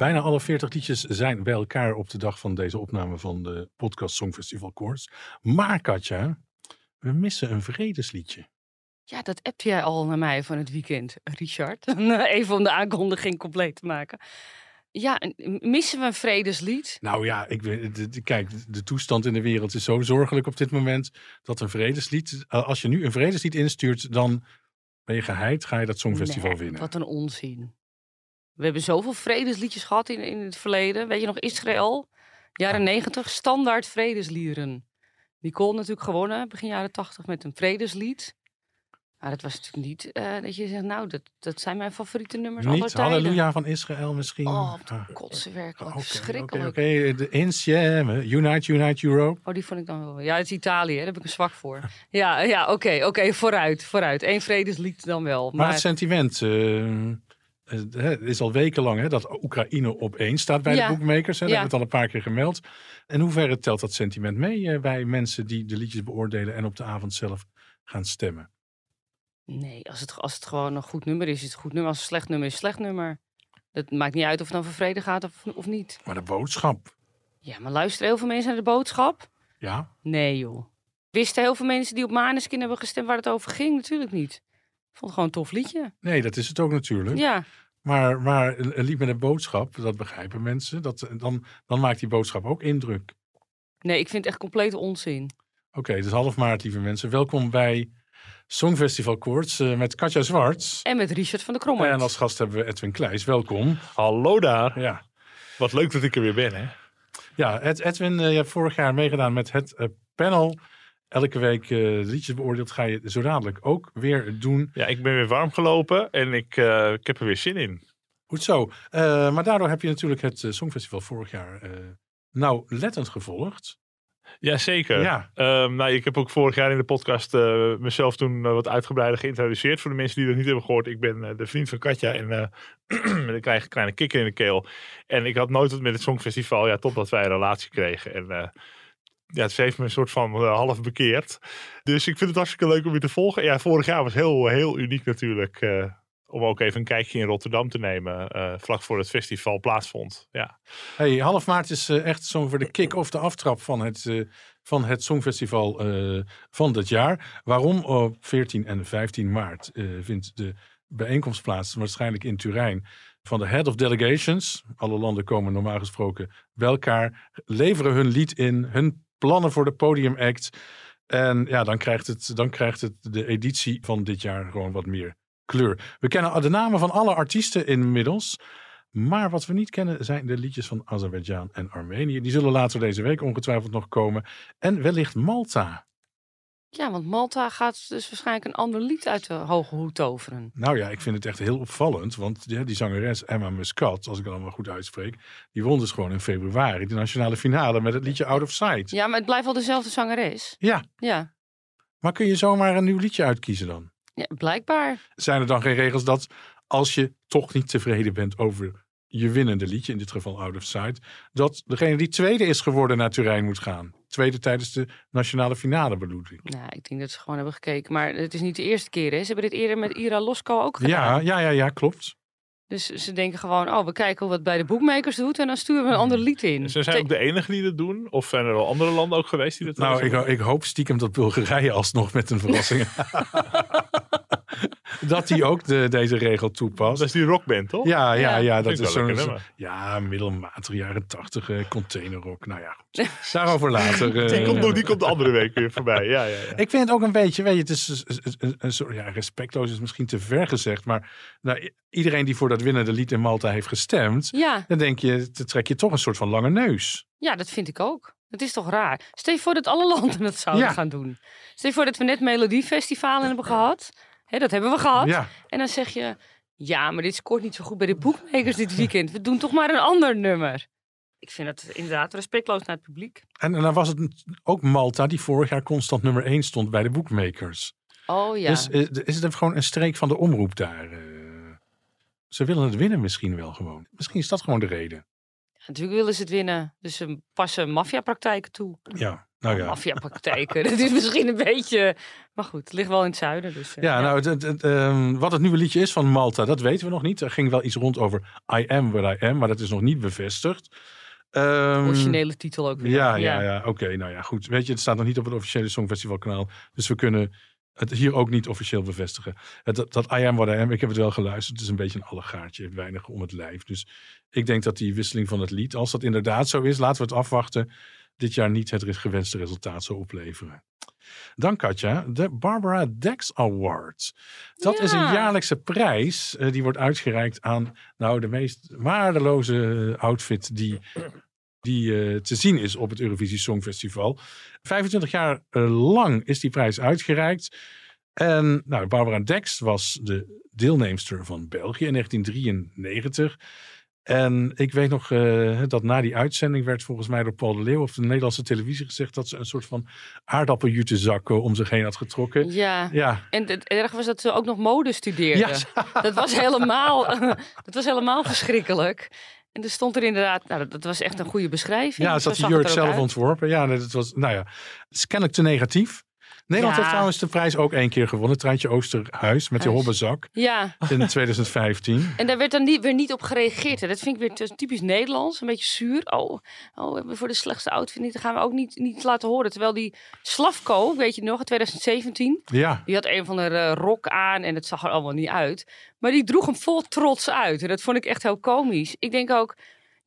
Bijna alle 40 liedjes zijn bij elkaar op de dag van deze opname van de podcast Songfestival Koorts. Maar Katja, we missen een vredesliedje. Ja, dat appte jij al naar mij van het weekend, Richard. Even om de aankondiging compleet te maken. Ja, en missen we een vredeslied? Nou ja, ik, weet- kijk, de toestand in de wereld is zo zorgelijk op dit moment dat een vredeslied, eh, als je nu een vredeslied instuurt, dan ben je geheid, ga je dat Songfestival Nee, winnen. Wat een onzin. We hebben zoveel vredesliedjes gehad in, in het verleden. Weet je nog, Israël, jaren negentig, standaard vredesliederen. Nicole natuurlijk gewonnen, begin jaren tachtig, met een vredeslied. Maar het was natuurlijk niet eh, dat je zegt, nou, dat, dat zijn mijn favoriete nummers aller Niet tijden. Halleluja van Israël misschien. Oh, Ah, wat kotsen werkelijk. oké, oké, Verschrikkelijk. Oké, de Insieme, Unite, Unite Europe. Oh, die vond ik dan wel. Ja, het is Italië, daar heb ik een zwak voor. Ja, ja oké, oké, vooruit, vooruit. Eén vredeslied dan wel. Maar, Maar, het sentiment eh, eh, het is al wekenlang hè, dat Oekraïne op één staat bij Ja. de boekmakers. Hè, dat Ja. hebben we het al een paar keer gemeld. En hoeverre telt dat sentiment mee eh, bij mensen die de liedjes beoordelen en op de avond zelf gaan stemmen? nee, als het, als het gewoon een goed nummer is, is het een goed nummer. Als het een slecht nummer is, het een slecht nummer. Het maakt niet uit of het dan voor vrede gaat of, of niet. Maar de boodschap, Ja, maar luisteren heel veel mensen naar de boodschap? ja. Nee, joh. Wisten heel veel mensen die op Maneskin hebben gestemd waar het over ging? Natuurlijk niet. Vond het gewoon een tof liedje. Nee, dat is het ook natuurlijk. Ja, Maar, maar een lied met een boodschap, dat begrijpen mensen. Dat, dan, dan maakt die boodschap ook indruk. nee, ik vind het echt complete onzin. Oké, is half maart, lieve mensen. Welkom bij Songfestival Koorts eh, met Katja Zwarts. En met Richard van de Krommert. En als gast hebben we Edwin Kleijs. Welkom. Hallo daar. Ja, Wat leuk dat ik er weer ben, hè? ja Ed, Edwin, eh, je hebt vorig jaar meegedaan met het eh, panel. Elke week de liedjes beoordeeld. Ga je zo dadelijk ook weer doen. Ja, ik ben weer warm gelopen en ik, eh, ik heb er weer zin in. Goed zo. Eh, maar daardoor heb je natuurlijk het Songfestival vorig jaar eh nauwlettend gevolgd. Jazeker. Ja. Ehm, nou, ik heb ook vorig jaar in de podcast mezelf toen wat uitgebreider geïntroduceerd. Voor de mensen die dat niet hebben gehoord. Ik ben de vriend van Katja en met een kleine, kleine kikker in de keel. En ik had nooit wat met het Songfestival. Ja, totdat wij een relatie kregen. En ja, het heeft me een soort van eh, half bekeerd. Dus ik vind het hartstikke leuk om je te volgen. Ja, vorig jaar was heel, heel uniek natuurlijk. eh, om ook even een kijkje in Rotterdam te nemen. eh, vlak voor het festival plaatsvond. Ja. Hey, half maart is echt zo voor de kick-off, de aftrap van het, van het Songfestival van dit jaar. Waarom? Op 14 en 15 maart vindt de bijeenkomst plaats, waarschijnlijk in Turijn, van de Head of Delegations. Alle landen komen normaal gesproken bij elkaar, leveren hun lied in, hun plannen voor de podiumact. En ja, dan krijgt, het, dan krijgt het de editie van dit jaar gewoon wat meer kleur. We kennen de namen van alle artiesten inmiddels. Maar wat we niet kennen zijn de liedjes van Azerbeidzjan en Armenië. Die zullen later deze week ongetwijfeld nog komen. En wellicht Malta. Ja, want Malta gaat dus waarschijnlijk een ander lied uit de hoge hoed toveren. Nou ja, ik vind het echt heel opvallend. Want die, die zangeres Emma Muscat, als ik het allemaal goed uitspreek. Die won dus gewoon in februari de nationale finale met het liedje Out of Sight. Ja, maar het blijft wel dezelfde zangeres. Ja, Ja, maar kun je zomaar een nieuw liedje uitkiezen dan? ja blijkbaar. Zijn er dan geen regels dat als je toch niet tevreden bent over je winnende liedje, in dit geval Out of Sight, dat degene die tweede is geworden naar Turijn moet gaan? Tweede tijdens de nationale finale bedoel ik. Nou, ik denk dat ze gewoon hebben gekeken. Maar het is niet de eerste keer. Hè. Ze hebben dit eerder met Ira Losko ook gedaan. Ja, ja, ja, ja, klopt. Dus ze denken gewoon, oh, we kijken wat bij de boekmakers doet. En dan sturen we een ander lied in. Ze zijn ook de enige die dat doen? Of zijn er al andere landen ook geweest die dat Nou, hebben ik, ik hoop stiekem dat Bulgarije alsnog met een verrassing. dat die ook de, deze regel toepast. Dat is die rockband, toch? Ja, ja, Ja. ja, dat is zo'n. zo- ja, middelmatig jaren tachtig eh, containerrock. Nou ja, goed. daarover later. eh. Die, komt, nog- die komt de andere week weer voorbij. Ja, ja, ja. Ik vind het ook een beetje, weet je, het is een, een, een soort, ja, respectloos is misschien te ver gezegd, maar nou, iedereen die voor dat winnende lied in Malta heeft gestemd, Ja, dan denk je, dan trek je toch een soort van lange neus. ja, dat vind ik ook. Het is toch raar. Stel je voor dat alle landen dat zouden Ja. gaan doen. Stel je voor dat we net Melodiefestival hebben gehad. Hè, dat hebben we gehad. Ja, En dan zeg je, ja, maar dit scoort niet zo goed bij de boekmakers dit weekend. We doen toch maar een ander nummer. Ik vind het inderdaad respectloos naar het publiek. en, en dan was het ook Malta die vorig jaar constant nummer 1 stond bij de bookmakers. Oh ja. Dus eh, is het gewoon een streek van de omroep daar? eh? ze willen het winnen misschien wel gewoon. Misschien is dat gewoon de reden. Natuurlijk willen ze het winnen. Dus ze passen maffiapraktijken toe. Ja, nou ja. Maffiapraktijken, dat is misschien een beetje... Maar goed, het ligt wel in het zuiden. Dus, eh, Ja, nou, het, het- het, ehm, wat het nieuwe liedje is van Malta, dat weten we nog niet. Er ging wel iets rond over I am what I am, maar dat is nog niet bevestigd. Ehm, Originele titel ook weer. Ja, ja, ja. Oké, nou ja, goed. Weet je, het staat nog niet op het officiële Songfestivalkanaal. Dus we kunnen het hier ook niet officieel bevestigen. Het, dat, dat I am what I am, ik heb het wel geluisterd. Het is een beetje een allegaartje, weinig om het lijf. Dus ik denk dat die wisseling van het lied, als dat inderdaad zo is, laten we het afwachten, dit jaar niet het gewenste resultaat zou opleveren. Dan Katja, de Barbara Dex Award. Dat is een Ja. jaarlijkse prijs. eh, die wordt uitgereikt aan nou, de meest waardeloze outfit die die eh, te zien is op het Eurovisie Songfestival. 25 jaar eh, lang is die prijs uitgereikt. En nou, Barbara Dex was de deelnemster van België in 1993. En ik weet nog eh, dat na die uitzending werd volgens mij door Paul de Leeuw op de Nederlandse televisie gezegd dat ze een soort van aardappeljutezakken om zich heen had getrokken. Ja, Ja, en het erg was dat ze ook nog mode studeerde. ja, Dat was helemaal, dat was helemaal verschrikkelijk. En er stond er inderdaad, nou, dat, was echt een goede beschrijving. ja ze had de jurk zelf uit. ontworpen. Ja, dat was, nou ja, het is kennelijk te negatief. Nederland Ja. heeft trouwens de prijs ook één keer gewonnen. Treintje Oosterhuis met die Huis. hobbenzak Ja, in 2015. en daar werd dan niet, weer niet op gereageerd. hè. Dat vind ik weer typisch Nederlands. Een beetje zuur. Oh, oh we hebben voor de slechtste outfit niet. Dat gaan we ook niet, niet laten horen. Terwijl die Slavko, weet je nog, in 2017. Ja, Die had een van de eh, rok aan en het zag er allemaal niet uit. Maar die droeg hem vol trots uit. En dat vond ik echt heel komisch. Ik denk ook,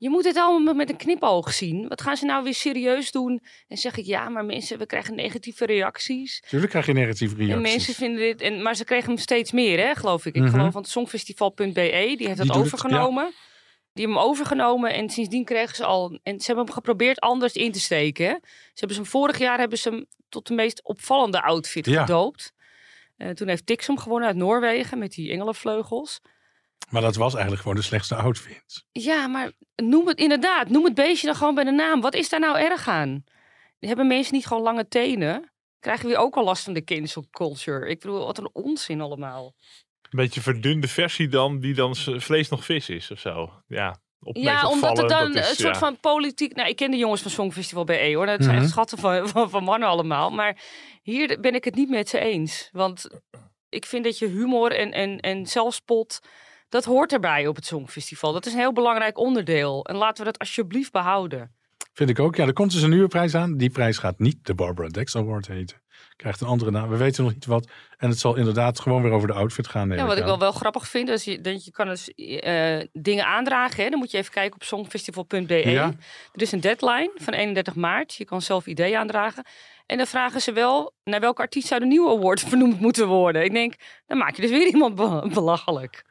je moet het allemaal met een knipoog zien. Wat gaan ze nou weer serieus doen? En zeg ik, ja, maar mensen, we krijgen negatieve reacties. natuurlijk krijg je negatieve En mensen reacties. vinden dit, en, maar ze kregen hem steeds meer, hè, geloof ik. Ik Mhm. geloof, want songfestival.be, die heeft dat het, overgenomen. Die hebben hem overgenomen en sindsdien kregen ze al... En ze hebben hem geprobeerd anders in te steken. hè. Ze hebben ze hem, vorig jaar hebben ze hem tot de meest opvallende outfit Ja. gedoopt. Eh, toen heeft Tix hem gewonnen uit Noorwegen met die engelenvleugels. Maar dat was eigenlijk gewoon de slechtste outfit. Ja, maar noem het inderdaad. Noem het beestje dan gewoon bij de naam. Wat is daar nou erg aan? Hebben mensen niet gewoon lange tenen? Krijgen we ook al last van de cancel culture? Ik bedoel, wat een onzin allemaal. Een beetje verdunde versie dan, die dan vlees nog vis is of zo. Ja, Ja, omdat het dan is, een soort ja. van politiek... Nou, ik ken de jongens van Songfestival BE hoor. Dat zijn echt schatten van, van, van mannen allemaal. Maar hier ben ik het niet met ze eens. Want ik vind dat je humor en, en, en zelfspot... Dat hoort erbij op het Songfestival. Dat is een heel belangrijk onderdeel. En laten we dat alsjeblieft behouden. Vind ik ook. Ja, er komt dus een nieuwe prijs aan. Die prijs gaat niet de Barbara Dex Award heten. Krijgt een andere naam. We weten nog niet wat. En het zal inderdaad gewoon weer over de outfit gaan. Ja, wat ik wel wel grappig vind, is je, dat je kan dus eh, dingen aandragen. Hè? Dan moet je even kijken op songfestival.be. Ja. Er is een deadline van 31 maart. Je kan zelf ideeën aandragen. En dan vragen ze wel, naar welke artiest zou de nieuwe award vernoemd moeten worden? Ik denk, dan maak je dus weer iemand be- belachelijk.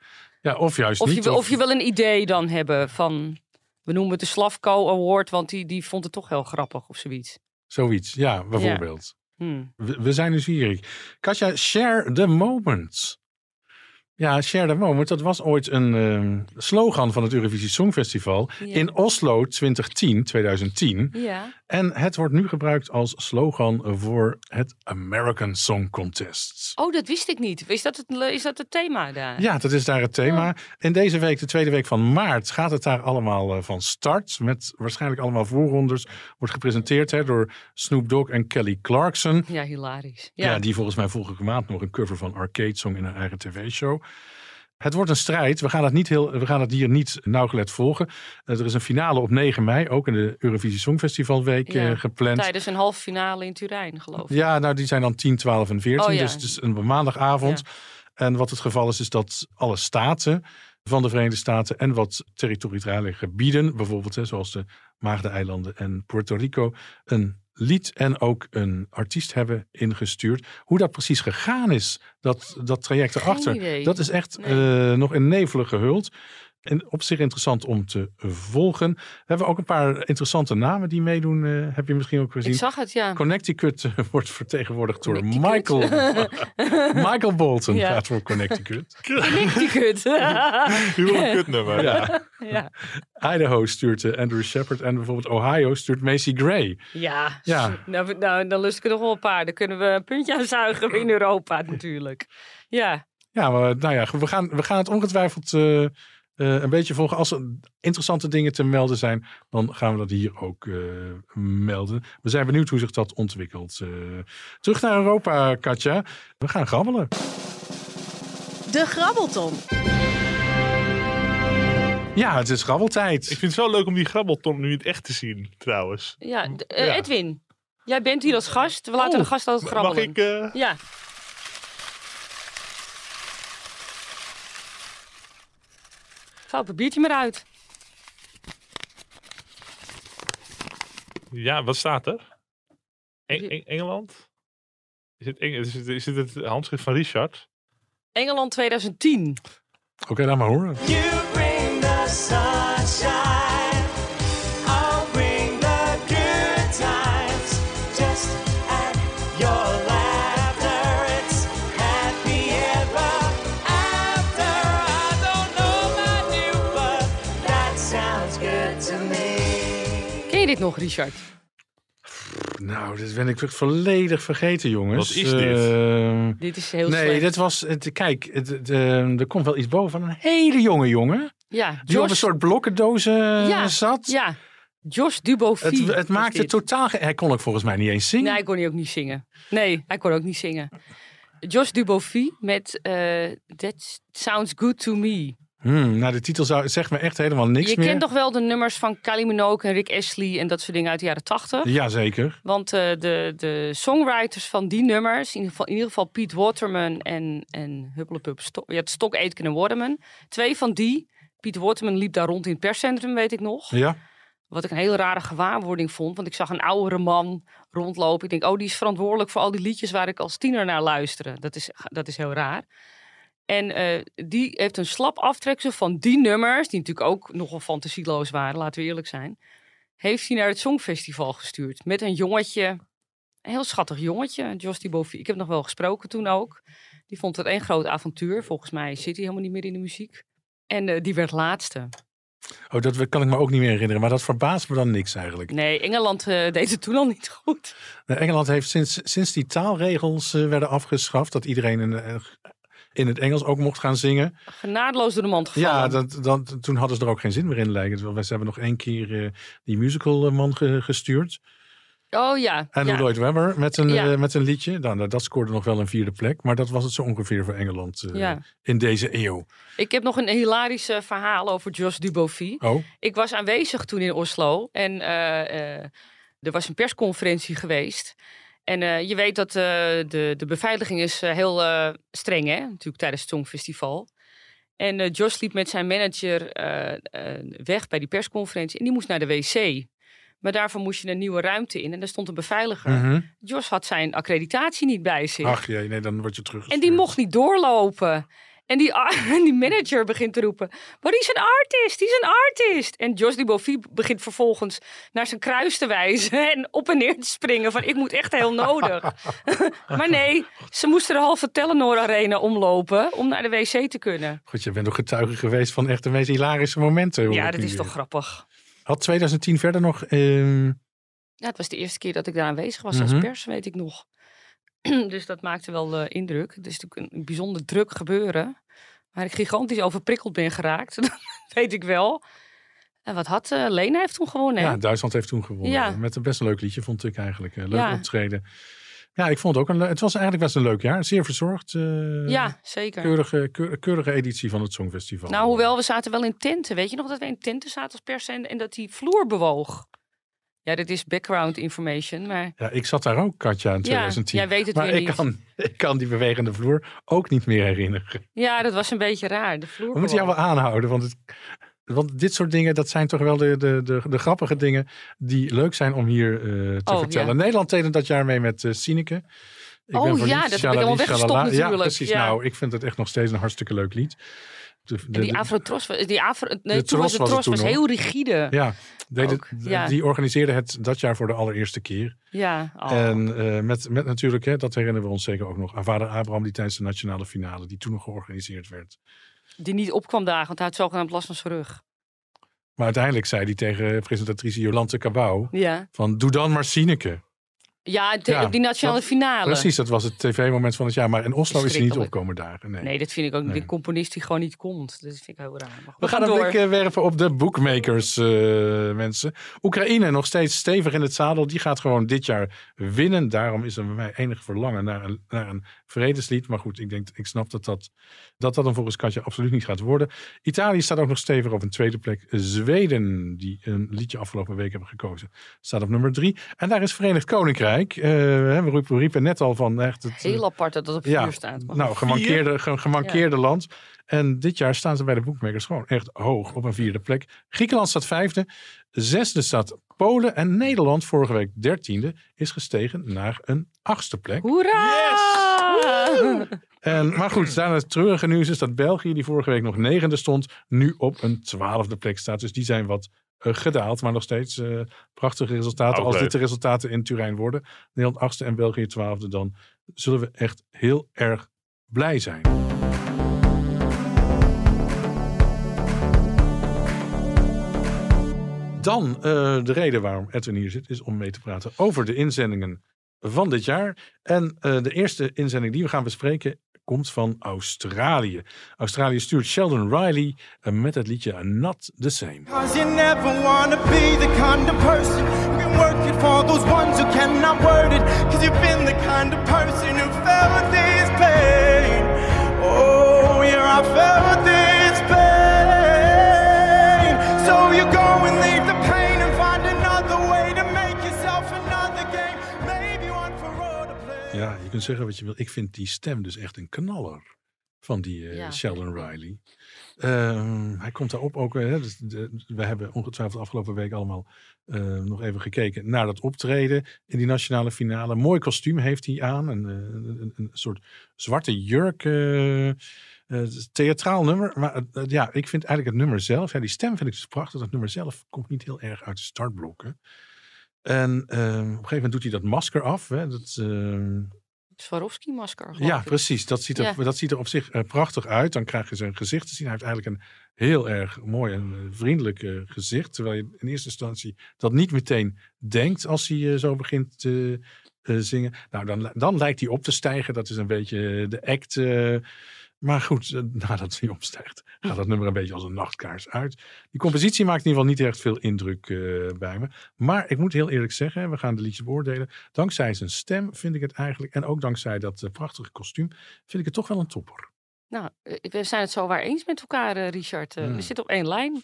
Ja, of juist Of je, niet. wil- of je wil een idee dan hebben van, we noemen het de Slavko Award, want die, die vond het toch heel grappig of zoiets. Zoiets, ja, bijvoorbeeld. Hmm. We, we zijn nieuwsgierig. Katja, share the moment. Ja, share the moment. Dat was ooit een ehm, slogan van het Eurovisie Songfestival Ja. in Oslo 2010, 2010. Ja. En het wordt nu gebruikt als slogan voor het American Song Contest. Oh, dat wist ik niet. Is dat het, is dat het thema daar? Ja, dat is daar het thema. In deze week, de tweede week van maart, gaat het daar allemaal eh, van start. Met waarschijnlijk allemaal voorrondes. Wordt gepresenteerd hè, door Snoop Dogg en Kelly Clarkson. Ja, hilarisch. Ja. die volgens mij vorige maand nog een cover van Arcade Song in haar eigen tv-show. Het wordt een strijd. We gaan het, niet heel, we gaan het hier niet nauwgelet volgen. Eh, er is een finale op 9 mei, ook in de Eurovisie Songfestivalweek Ja, eh, gepland. Tijdens een halve finale in Turijn, geloof ik. Ja, nou die zijn dan 10, 12 en 14. Oh, ja. Dus het is een maandagavond. En wat het geval is, is dat alle staten van de Verenigde Staten en wat territoriale gebieden, bijvoorbeeld hè, zoals de Maagdeneilanden en Puerto Rico, een lied en ook een artiest hebben ingestuurd. Hoe dat precies gegaan is, dat, dat traject erachter, dat is echt Nee. eh, nog in nevelen gehuld. En op zich interessant om te volgen. We hebben ook een paar interessante namen die meedoen, eh, heb je misschien ook gezien. Ik zag het, ja. Connecticut eh, wordt vertegenwoordigd door. Michael, Michael Bolton. Ja. Gaat voor Connecticut. Connecticut. Heel een kutnummer. Ja. ja. Idaho stuurt eh, Andrew Shepard en bijvoorbeeld Ohio stuurt Macy Gray. Ja, Ja. Nou, nou, dan lust ik er nog wel een paar. Dan kunnen we een puntje aan zuigen in Europa natuurlijk. Ja, Ja, maar nou ja, we gaan, we gaan het ongetwijfeld een beetje volgen. Als er interessante dingen te melden zijn, dan gaan we dat hier ook eh, melden. We zijn benieuwd hoe zich dat ontwikkelt. Eh, terug naar Europa, Katja. We gaan grabbelen. De Grabbelton. Ja, het is grabbeltijd. Ik vind het wel leuk om die grabbelton nu in het echt te zien, trouwens. ja. eh. Edwin, jij bent hier als gast. We laten Oh, de gast altijd Mag grabbelen. ik... eh, Ja. Vouw het papiertje maar uit. Ja, wat staat er? Eng- Eng- Engeland? Is het, Eng- is, het, is het het handschrift van Richard? Engeland 2010. Oké, laat maar horen. Je dit nog, Richard? Nou, dit ben ik volledig vergeten, jongens. Wat is dit? Ehm, Dit is heel nee, slecht. dit was. Het, kijk, het, het, eh, er komt wel iets boven van een hele jonge jongen. Ja, Die op een soort blokkendozen Ja, zat. ja, Josh Dubovier. Het, het maakte dit. totaal. Hij kon ook volgens mij niet eens zingen. Nee, hij kon hij ook niet zingen. Nee, hij kon ook niet zingen. Josh Dubovier met eh That Sounds Good To Me. Hmm, nou, de titel zou, zegt me echt helemaal niks Je meer. kent toch wel de nummers van Kylie Minogue en Rick Astley en dat soort dingen uit de jaren tachtig? Jazeker. Want eh, de, de songwriters van die nummers, in ieder geval, in ieder geval Piet Waterman en, en Hupplepup, Stok, ja, Stok, Aitken en Waterman. Twee van die, Piet Waterman liep daar rond in het perscentrum, weet ik nog. Ja. Wat ik een hele rare gewaarwording vond. Want ik zag een oudere man rondlopen. Ik denk, oh, die is verantwoordelijk voor al die liedjes waar ik als tiener naar luisterde. Dat is, dat is heel raar. En eh, die heeft een slap aftreksel van die nummers, die natuurlijk ook nogal fantasieloos waren, laten we eerlijk zijn. Heeft hij naar het Songfestival gestuurd. Met een jongetje, een heel schattig jongetje, Jos Bovie. Ik heb nog wel gesproken toen ook. Die vond het één groot avontuur. Volgens mij zit hij helemaal niet meer in de muziek. En eh, die werd laatste. Oh, dat kan ik me ook niet meer herinneren. Maar dat verbaast me dan niks eigenlijk. Nee, Engeland eh, deed het toen al niet goed. Engeland heeft sinds, sinds die taalregels werden afgeschaft. dat iedereen eh, in het Engels ook mocht gaan zingen. Genadeloos door de mand gevallen. Ja, dat, dat, toen hadden ze er ook geen zin meer in wel. Ze hebben nog één keer eh, die musicalman ge- gestuurd. Oh ja. En ja. Lloyd Webber met een, Ja. eh, met een liedje. Nou, nou, dat scoorde nog wel een vierde plek. Maar dat was het zo ongeveer voor Engeland eh, Ja. in deze eeuw. Ik heb nog een hilarisch eh, verhaal over Jos Dubovier. Oh, Ik was aanwezig toen in Oslo en eh, eh, er was een persconferentie geweest. En eh, je weet dat eh, de, de beveiliging is eh, heel streng, hè? Natuurlijk tijdens het Songfestival. En eh Jos liep met zijn manager weg bij die persconferentie en die moest naar de wc. Maar daarvoor moest je een nieuwe ruimte in en daar stond een beveiliger. mhm. Jos had zijn accreditatie niet bij zich. ach jee, nee, dan word je terug. En die mocht niet doorlopen. En die, en die manager begint te roepen: Maar die is een artist, die is een artist. En Jos die Bovie begint vervolgens naar zijn kruis te wijzen en op en neer te springen: van ik moet echt heel nodig. maar nee, ze moesten de halve Telenor Arena omlopen om naar de wc te kunnen. Goed, je bent nog getuige geweest van echt de meest hilarische momenten. hoor Ja, dat is toch grappig. Had 2010 verder nog... ehm, Ja, het was de eerste keer dat ik daar aanwezig was als Mhm. pers, weet ik nog. dus dat maakte wel indruk. Het is natuurlijk een bijzonder druk gebeuren. Waar ik gigantisch overprikkeld ben geraakt. dat weet ik wel. En wat had eh, Lena heeft toen gewonnen. hè? Ja, Duitsland heeft toen gewonnen. Ja. Met een best een leuk liedje, vond ik eigenlijk. Eh, Leuk Ja. optreden. Ja, ik vond het ook een... Het was eigenlijk best een leuk jaar. Zeer verzorgd. eh, Ja, zeker. Keurige, keur- keurige editie van het Songfestival. Nou, hoewel we zaten wel in tenten. Weet je nog dat we in tenten zaten als pers en, en dat die vloer bewoog? Ja, dit is background information, maar Ja, ik zat daar ook, Katja, in ja, 2010. jij weet het maar weer ik niet. kan, ik kan die bewegende vloer ook niet meer herinneren. Ja, dat was een beetje raar. De vloer We moeten jou wel aanhouden, want, het, want dit soort dingen, dat zijn toch wel de, de, de, de grappige dingen die leuk zijn om hier eh, te Oh, vertellen. ja. Nederland tekent dat jaar mee met eh Sineke. Ik Oh, ja, dat heb ik weggestopt shalala. Ja, natuurlijk. precies. Ja. Nou, ik vind het echt nog steeds een hartstikke leuk lied. De, de- En die Afro-tros, was- die Afro, nee, De toen was het was het Tros toen was nog. heel rigide. ja, Ook, die organiseerde het dat jaar voor de allereerste keer. Ja, oh. En eh, met, met natuurlijk, hè, dat herinneren we ons zeker ook nog, aan vader Abraham, die tijdens de nationale finale, die toen nog georganiseerd werd. die niet opkwam dagen, want hij had zogenaamd last van zijn rug. Maar uiteindelijk zei hij tegen presentatrice Jolante Cabau, Ja, van doe dan maar Sineke. Ja, te- Ja, op die nationale dat- finale. Precies, dat was het tv-moment van het jaar. Maar in Oslo is hij niet opkomen dagen. Nee. Nee, dat vind ik ook. Nee. De componist die gewoon niet komt. Dat vind ik heel raar. We gaan een blik eh, werpen op de bookmakers, eh, mensen. Oekraïne nog steeds stevig in het zadel. Die gaat gewoon dit jaar winnen. Daarom is er bij mij enig verlangen naar een, naar een vredeslied. Maar goed, ik, denk, ik snap dat dat, dat dat dan volgens Katja absoluut niet gaat worden. Italië staat ook nog stevig op een tweede plek. Zweden, die een liedje afgelopen week hebben gekozen, staat op nummer drie. En daar is Verenigd Koninkrijk. Eh, we riepen- we riepen net al van echt het, Heel apart dat dat op ja, vier staat. Maar nou, gemankeerde, ge- gemankeerde land. En dit jaar staan ze bij de boekmakers gewoon echt hoog op een vierde plek. Griekenland staat vijfde. Zesde staat Polen. En Nederland, vorige week dertiende, is gestegen naar een achtste plek. Hoera! En, maar goed, daarna het treurige nieuws is dat België, die vorige week nog negende stond, nu op een twaalfde plek staat. Dus die zijn wat eh, gedaald, maar nog steeds eh, prachtige resultaten. Als dit de resultaten in Turijn worden, Nederland achtste en België twaalfde, dan zullen we echt heel erg blij zijn. Dan eh, de reden waarom Edwin hier zit, is om mee te praten over de inzendingen van dit jaar. En eh, de eerste inzending die we gaan bespreken komt van Australië. Australië stuurt Sheldon Riley eh, met het liedje Not the Same. Cause you never wanna be the kind of person who can work it for those ones who cannot word it. Cause you've been the kind of person who felt this pain. Oh, yeah, I felt this pain. So you go Ja, je kunt zeggen wat je wil. Ik vind die stem dus echt een knaller van die eh, Ja, Sheldon. Riley. Ehm, hij komt daarop ook. eh, Hè, dus de- we hebben ongetwijfeld afgelopen week allemaal eh, nog even gekeken naar dat optreden in die nationale finale. Mooi kostuum heeft hij aan. Een, een, een soort zwarte jurk. een theatraal nummer. Maar ja, ik vind eigenlijk het nummer zelf. Ja, die stem vind ik dus prachtig. Het nummer zelf komt niet heel erg uit de startblokken. En eh, op een gegeven moment doet hij dat masker af. Hè, dat, ehm, Swarovski-masker. geloof ja, ik. precies. Dat ziet er, Ja. dat ziet er op zich eh, prachtig uit. Dan krijg je zijn gezicht te zien. Hij heeft eigenlijk een heel erg mooi en eh, vriendelijk eh, gezicht. Terwijl je in eerste instantie dat niet meteen denkt als hij eh, zo begint te eh, zingen. Nou, dan, dan lijkt hij op te stijgen. Dat is een beetje eh, de act. Maar goed, eh, nadat hij opstijgt, gaat dat nummer een beetje als een nachtkaars uit. Die compositie maakt in ieder geval niet echt veel indruk eh, bij me. Maar ik moet heel eerlijk zeggen, we gaan de liedjes beoordelen. Dankzij zijn stem vind ik het eigenlijk, en ook dankzij dat eh, prachtige kostuum, vind ik het toch wel een topper. Nou, we zijn het zo waar eens met elkaar, Richard. Eh, Hmm. We zitten op één lijn.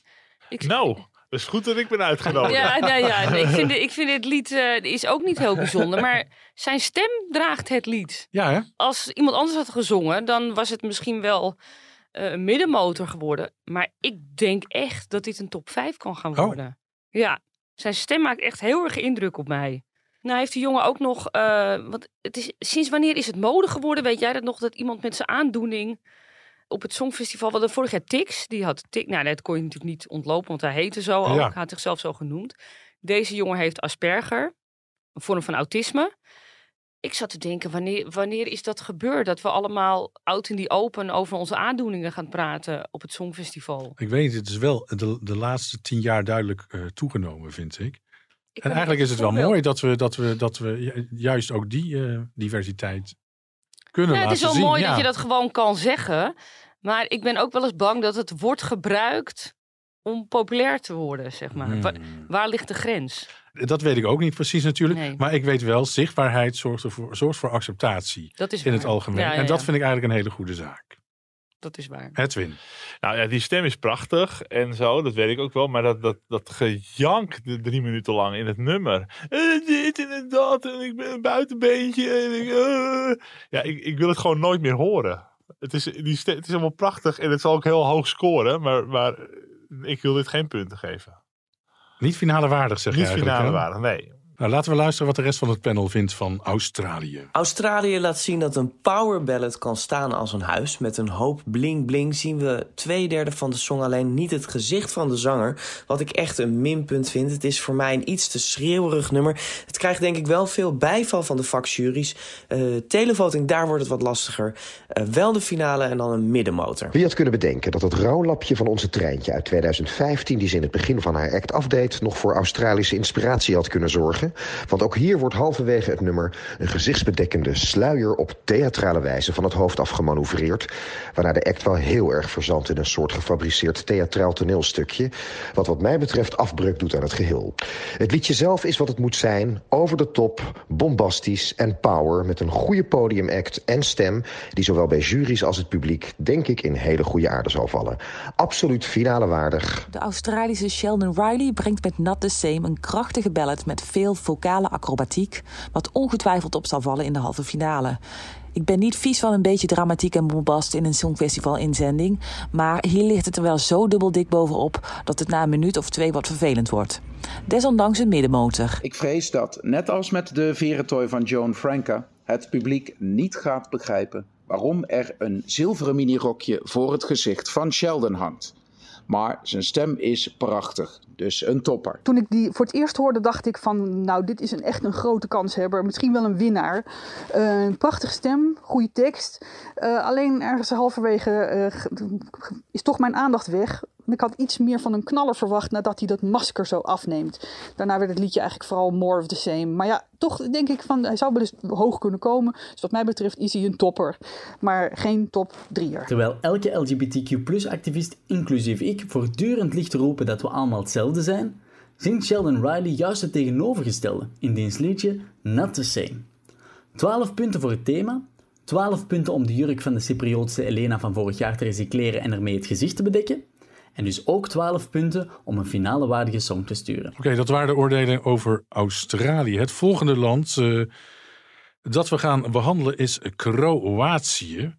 Ik, Nou, dat is goed dat ik ben uitgenodigd. Ja, ja, ja. Nee, ik, vind, ik vind dit lied eh, is ook niet heel bijzonder. Maar zijn stem draagt het lied. Ja, hè? Als iemand anders had gezongen, dan was het misschien wel eh, een middenmotor geworden. Maar ik denk echt dat dit een top 5 kan gaan Oh. worden. Ja, zijn stem maakt echt heel erg indruk op mij. Nou heeft die jongen ook nog, eh, want het is, sinds wanneer is het mode geworden? Weet jij dat nog, dat iemand met zijn aandoening op het Songfestival, wat vorig jaar Tix, die had Tix, nou dat kon je natuurlijk niet ontlopen, want hij heette zo ook, Ja. hij had zichzelf zo genoemd. Deze jongen heeft Asperger, een vorm van autisme. Ik zat te denken, wanneer, wanneer is dat gebeurd? Dat we allemaal oud in die open over onze aandoeningen gaan praten op het Songfestival. Ik weet het is wel de, de laatste tien jaar duidelijk eh, toegenomen, vind ik. Ik En eigenlijk is het wel mooi dat we, dat we, dat we ju- juist ook die eh, diversiteit kunnen het is wel mooi Ja. dat je dat gewoon kan zeggen. Maar ik ben ook wel eens bang dat het wordt gebruikt om populair te worden, zeg maar. Hmm. waar ligt de grens? Dat weet ik ook niet precies natuurlijk. Nee. Maar ik weet wel, zichtbaarheid zorgt, ervoor, zorgt voor acceptatie Dat is in het algemeen. Ja, ja, en dat vind ik eigenlijk een hele goede zaak. Dat is waar. Edwin. Nou ja, die stem is prachtig en zo, dat weet ik ook wel. Maar dat, dat, dat gejank de drie minuten lang in het nummer. Eh, dit en dat en ik ben een buitenbeentje. En ik, eh. Ja, ik, ik wil het gewoon nooit meer horen. Het is, die stem, het is allemaal prachtig en het zal ook heel hoog scoren. Maar, maar ik wil dit geen punten geven. Niet finale waardig, zeg je Niet eigenlijk. finale waardig, nee. Nou, laten we luisteren wat de rest van het panel vindt van Australië. Australië laat zien dat een power ballad kan staan als een huis. Met een hoop bling bling zien we twee derde van de song alleen niet het gezicht van de zanger. Wat ik echt een minpunt vind. Het is voor mij een iets te schreeuwerig nummer. Het krijgt denk ik wel veel bijval van de vakjuries. Eh televoting, daar wordt het wat lastiger. Eh, wel de finale en dan een middenmotor. Wie had kunnen bedenken dat het rouwlapje van onze treintje uit 2015... die ze in het begin van haar act afdeed... nog voor Australische inspiratie had kunnen zorgen? Want ook hier wordt halverwege het nummer... een gezichtsbedekkende sluier op theatrale wijze van het hoofd afgemanoeuvreerd... waarna de act wel heel erg verzandt in een soort gefabriceerd theatraal toneelstukje... wat wat mij betreft afbreuk doet aan het geheel. Het liedje zelf is wat het moet zijn, over de top, bombastisch en power... met een goede podiumact en stem... die zowel bij juries als het publiek, denk ik, in hele goede aarde zal vallen. Absoluut finale waardig. De Australische Sheldon Riley brengt met Not the Same een krachtige ballad met veel vocale acrobatiek, wat ongetwijfeld op zal vallen in de halve finale. Ik ben niet vies van een beetje dramatiek en bombast in een songfestival-inzending, maar hier ligt het er wel zo dubbel dik bovenop dat het na een minuut of twee wat vervelend wordt. Desondanks een middenmotor. Ik vrees dat, net als met de verentooi van Joan Franca, het publiek niet gaat begrijpen waarom er een zilveren minirokje voor het gezicht van Sheldon hangt. Maar zijn stem is prachtig, dus een topper. Toen ik die voor het eerst hoorde, dacht ik van, nou, dit is een, echt een grote kanshebber. Misschien wel een winnaar. Eh, een prachtige stem, goede tekst. Eh, alleen ergens halverwege eh, is toch mijn aandacht weg. Ik had iets meer van een knaller verwacht nadat hij dat masker zo afneemt. Daarna werd het liedje eigenlijk vooral more of the same. Maar ja, toch denk ik van, hij zou wel eens hoog kunnen komen. Dus wat mij betreft is hij een topper. Maar geen top drieër. Terwijl elke LGBTQ-activist, inclusief ik, voortdurend ligt te roepen dat we allemaal hetzelfde zijn, zingt Sheldon Riley juist het tegenovergestelde in diens liedje Not the Same. 12 punten voor het thema, 12 punten om de jurk van de Cypriotische Elena van vorig jaar te recycleren en ermee het gezicht te bedekken, en dus ook 12 punten om een finale waardige song te sturen. Oké, dat waren de oordelen over Australië. Het volgende land eh, dat we gaan behandelen is Kroatië.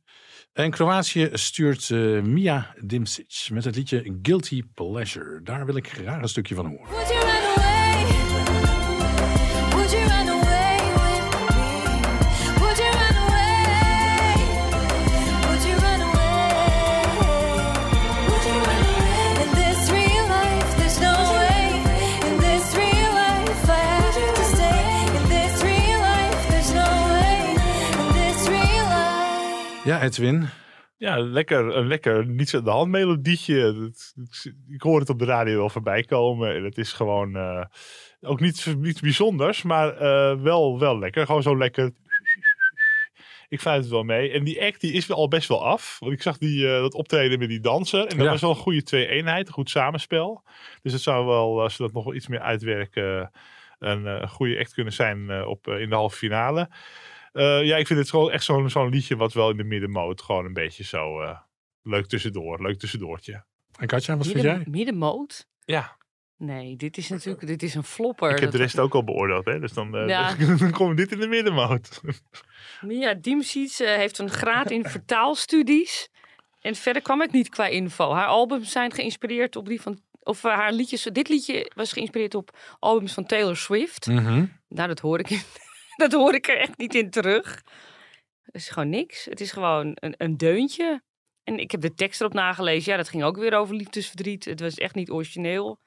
En Kroatië stuurt eh, Mia Dimsic met het liedje Guilty Pleasure. Daar wil ik graag een stukje van horen. Would you run away? Would you run away Ja, Edwin. Ja, lekker, een lekker niets aan de hand melodietje. Ik hoor het op de radio wel voorbij komen. En het is gewoon eh, ook niets, niets bijzonders, maar eh, wel, wel lekker. Gewoon zo lekker. Ik fijn het wel mee. En die act die is wel al best wel af. Want ik zag die, eh, dat optreden met die danser. En dat Ja. was wel een goede twee-eenheid. Een goed samenspel. Dus het zou wel, als ze dat nog wel iets meer uitwerken, een goede act kunnen zijn op, in de halve finale. Eh, ja, ik vind het gewoon echt zo'n zo'n liedje wat wel in de middenmoot gewoon een beetje zo eh, leuk tussendoor. Leuk tussendoortje. En Katja, wat vind jij? Middenmoot? Ja. Nee, dit is natuurlijk dit is een flopper. Ik heb de rest ook al beoordeeld, hè? dus dan, eh, Ja. dan komt dit in de middenmoot. Mia Dimsic eh, heeft een graad in vertaalstudies. En verder kwam ik niet qua info. Haar albums zijn geïnspireerd op die van... Of haar liedjes... Dit liedje was geïnspireerd op albums van Taylor Swift. Mhm. Nou, dat hoor, ik, dat hoor ik er echt niet in terug. Het is gewoon niks. Het is gewoon een, een deuntje. En ik heb de tekst erop nagelezen. Ja, dat ging ook weer over liefdesverdriet. Het was echt niet origineel.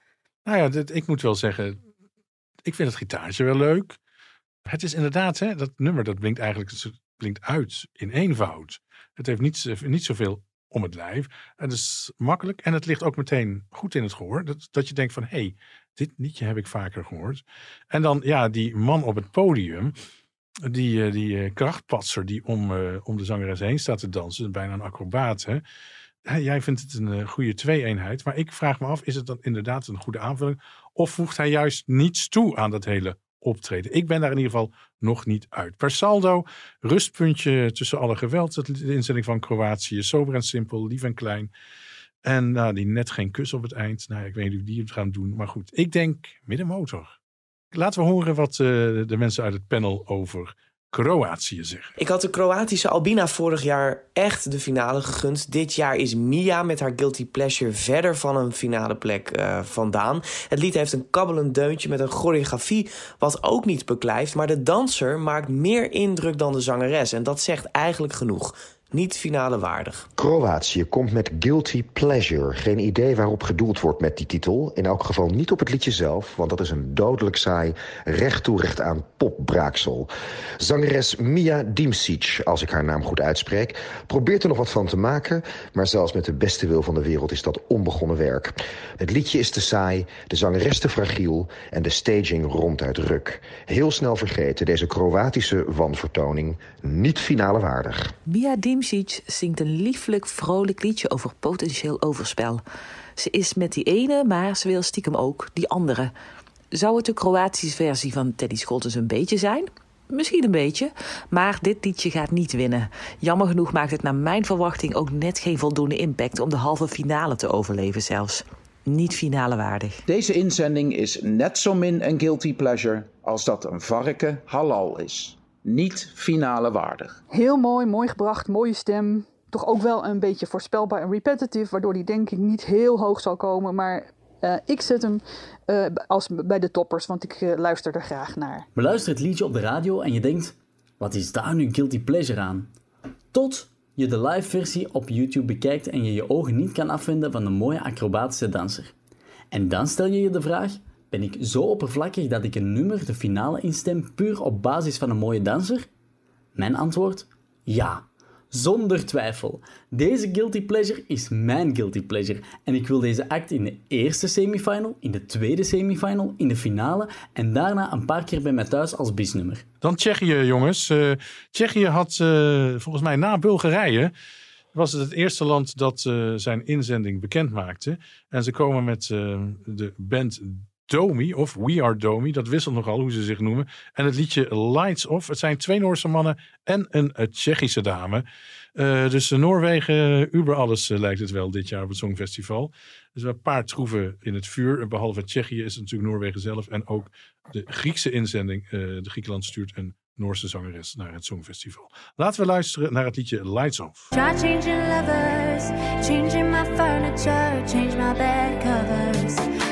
Nou ja, ik moet wel zeggen, ik vind het gitaartje wel leuk. Het is inderdaad, hè, dat nummer dat blinkt eigenlijk blinkt uit in eenvoud. Het heeft niet, niet zoveel om het lijf. Het is makkelijk en het ligt ook meteen goed in het gehoor. Dat, dat je denkt van, hé, hey, dit liedje heb ik vaker gehoord. En dan, ja, die man op het podium, die, eh, die eh, krachtpatser die om, eh, om de zangeres heen staat te dansen, bijna een acrobaat, hè. Jij vindt het een goede twee-eenheid. Maar ik vraag me af, is het dan inderdaad een goede aanvulling? Of voegt hij juist niets toe aan dat hele optreden. Ik ben daar in ieder geval nog niet uit. Per saldo, rustpuntje tussen alle geweld. De inzending van Kroatië, sober en simpel, lief en klein. En nou, die net geen kus op het eind. Nou, ik weet niet hoe die het gaan doen. Maar goed, ik denk middenmotor. Laten we horen wat eh, de mensen uit het panel over Kroatië zeggen. Ik had de Kroatische Albina vorig jaar echt de finale gegund. Dit jaar is Mia met haar Guilty Pleasure verder van een finale plek eh, vandaan. Het lied heeft een kabbelend deuntje met een choreografie wat ook niet beklijft. Maar de danser maakt meer indruk dan de zangeres. En dat zegt eigenlijk genoeg. Niet finale waardig. Kroatië komt met Guilty Pleasure. Geen idee waarop gedoeld wordt met die titel. In elk geval niet op het liedje zelf, want dat is een dodelijk saai, recht toe recht aan popbraaksel. Zangeres Mia Dimsic, als ik haar naam goed uitspreek, probeert er nog wat van te maken, maar zelfs met de beste wil van de wereld is dat onbegonnen werk. Het liedje is te saai, de zangeres te fragiel en de staging ronduit ruk. Heel snel vergeten, deze Kroatische wanvertoning niet finale waardig. Mia Dimsic zingt een lieflijk, vrolijk liedje over potentieel overspel. Ze is met die ene, maar ze wil stiekem ook die andere. Zou het de Kroatische versie van Teddy Scholtes een beetje zijn? Misschien een beetje, maar dit liedje gaat niet winnen. Jammer genoeg maakt het naar mijn verwachting ook net geen voldoende impact om de halve finale te overleven zelfs. Niet finale waardig. Deze inzending is net zo min een guilty pleasure als dat een varken halal is. Niet finale waardig. Heel mooi, mooi gebracht, mooie stem. Toch ook wel een beetje voorspelbaar en repetitive, waardoor die denk ik niet heel hoog zal komen. Maar eh, ik zet hem eh, als bij de toppers, want ik eh, luister er graag naar. Beluister het liedje op de radio en je denkt: wat is daar nu guilty pleasure aan? Tot je de live versie op YouTube bekijkt en je je ogen niet kan afwenden van de mooie acrobatische danser. En dan stel je je de vraag: ben ik zo oppervlakkig dat ik een nummer de finale instem puur op basis van een mooie danser? Mijn antwoord: ja. Zonder twijfel. Deze guilty pleasure is mijn guilty pleasure. En ik wil deze act in de eerste semifinal, in de tweede semifinal, in de finale en daarna een paar keer bij mij thuis als bisnummer. Dan Tsjechië, jongens. Eh, Tsjechië had eh, volgens mij na Bulgarije. Was het het eerste land dat eh, zijn inzending bekend maakte. En ze komen met de band Domi, of We Are Domi. Dat wisselt nogal hoe ze zich noemen. En het liedje Lights Off. Het zijn twee Noorse mannen en een eh, Tsjechische dame. Eh, dus eh, Noorwegen, uber alles eh, lijkt het wel dit jaar op het Songfestival. Dus een paar troeven in het vuur. Behalve Tsjechië is het natuurlijk Noorwegen zelf. En ook de Griekse inzending. eh, de Griekenland stuurt een Noorse zangeres naar het Songfestival. Laten we luisteren naar het liedje Lights Off. Try changing lovers, changing my furniture, change my bed covers.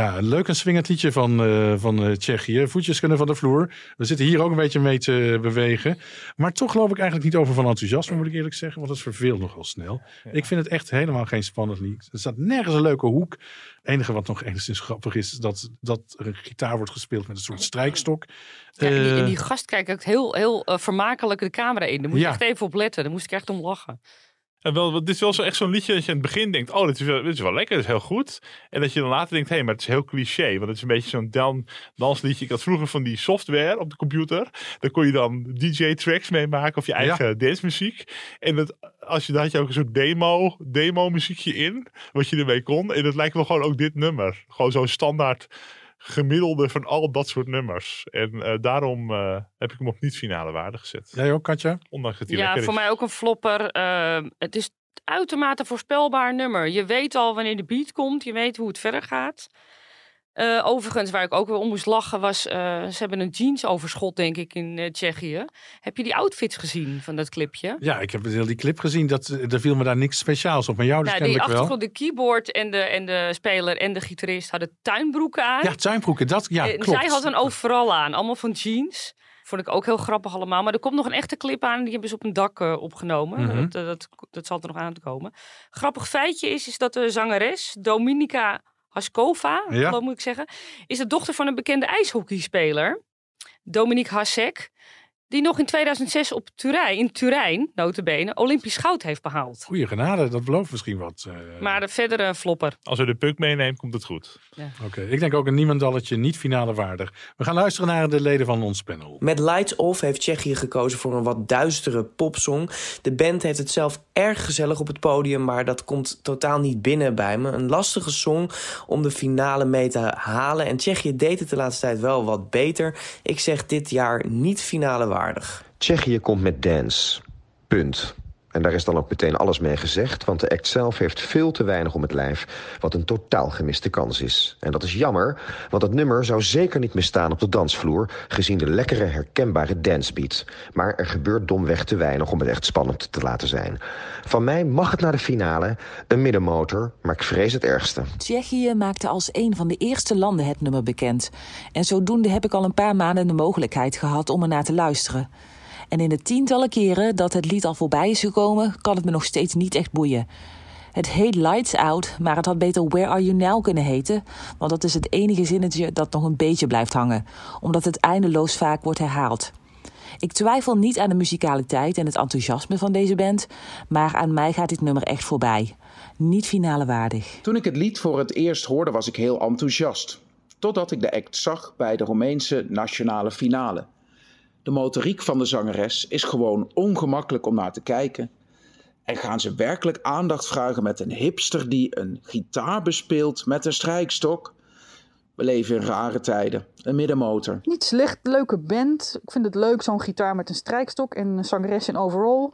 Ja, een leuk en swingend liedje van, eh, van eh, Tsjechië. Voetjes kunnen van de vloer. We zitten hier ook een beetje mee te bewegen. Maar toch geloof ik eigenlijk niet over van enthousiasme, moet ik eerlijk zeggen. Want het verveelt nogal snel. Ik vind het echt helemaal geen spannend lied. Er staat nergens een leuke hoek. Het enige wat nog enigszins grappig is, is dat, dat er een gitaar wordt gespeeld met een soort strijkstok. Ja, en, die, en Eh, die gast kijkt ook heel, heel vermakelijk de camera in. Daar moet je Ja. echt even op letten. Daar moest ik echt om lachen. En wel, dit is wel zo echt zo'n liedje dat je aan het begin denkt, oh, dit is wel, dit is wel lekker, dit is heel goed. En dat je dan later denkt, hé, hey, maar het is heel cliché. Want het is een beetje zo'n dan, dansliedje. Ik had vroeger van die software op de computer. Daar kon je dan DJ-tracks mee maken of je eigen dancemuziek. En dat, als je, daar had je ook een soort demo, demo muziekje in, wat je ermee kon. En dat lijkt wel gewoon ook dit nummer. Gewoon zo'n standaard gemiddelde van al dat soort nummers. En eh, daarom eh, heb ik hem op niet-finale waarde gezet. Jij ook, Katja? Ondanks dat hij Ja, voor is. mij ook een flopper. Eh, het is uitermate voorspelbaar nummer. Je weet al wanneer de beat komt. Je weet hoe het verder gaat. Eh, overigens, waar ik ook weer om moest lachen, was... eh, ze hebben een jeansoverschot, denk ik, in eh, Tsjechië. Heb je die outfits gezien van dat clipje? Ja, ik heb heel die clip gezien. Dat, er viel me daar niks speciaals op. Maar jou dus nou, die kennelijk wel. achtergrond, de keyboard en de, en de speler en de gitarist hadden tuinbroeken aan. Ja, tuinbroeken. Dat, ja, En klopt. Zij had een overal aan, allemaal van jeans. Vond ik ook heel grappig allemaal. Maar er komt nog een echte clip aan. Die hebben ze op een dak opgenomen. Mhm. dat, dat, dat zal er nog aan te komen. Grappig feitje is, is dat de zangeres Dominika Haskova, Ja. moet ik zeggen, is de dochter van een bekende ijshockeyspeler. Dominique Hasek. Die nog in 2006 op Turijn, in Turijn, notabene, Olympisch goud heeft behaald. Goeie genade, dat belooft misschien wat. eh. Maar de verdere flopper. Als we de puck meeneemt, komt het goed. Oké, ik denk ook een niemandalletje niet finale waardig. We gaan luisteren naar de leden van ons panel. Met Lights Off heeft Tsjechië gekozen voor een wat duistere popsong. De band heeft het zelf erg gezellig op het podium, maar dat komt totaal niet binnen bij me. Een lastige song om de finale mee te halen. En Tsjechië deed het de laatste tijd wel wat beter. Ik zeg dit jaar niet finale waardig. Tsjechië komt met dance. Punt. En daar is dan ook meteen alles mee gezegd, want de act zelf heeft veel te weinig om het lijf, wat een totaal gemiste kans is. En dat is jammer, want het nummer zou zeker niet misstaan op de dansvloer, gezien de lekkere, herkenbare dancebeat. Maar er gebeurt domweg te weinig om het echt spannend te laten zijn. Van mij mag het naar de finale, een middenmotor, maar ik vrees het ergste. Tsjechië maakte als een van de eerste landen het nummer bekend. En zodoende heb ik al een paar maanden de mogelijkheid gehad om ernaar te luisteren. En in de tientallen keren dat het lied al voorbij is gekomen, kan het me nog steeds niet echt boeien. Het heet Lights Out, maar het had beter Where Are You Now kunnen heten, want dat is het enige zinnetje dat nog een beetje blijft hangen, omdat het eindeloos vaak wordt herhaald. Ik twijfel niet aan de muzikaliteit en het enthousiasme van deze band, maar aan mij gaat dit nummer echt voorbij. Niet finale waardig. Toen ik het lied voor het eerst hoorde, was ik heel enthousiast. Totdat ik de act zag bij de Romeinse nationale finale. De motoriek van de zangeres is gewoon ongemakkelijk om naar te kijken. En gaan ze werkelijk aandacht vragen met een hipster die een gitaar bespeelt met een strijkstok? We leven in rare tijden. Een middenmotor. Niet slecht, leuke band. Ik vind het leuk, zo'n gitaar met een strijkstok en een zangeres in overall.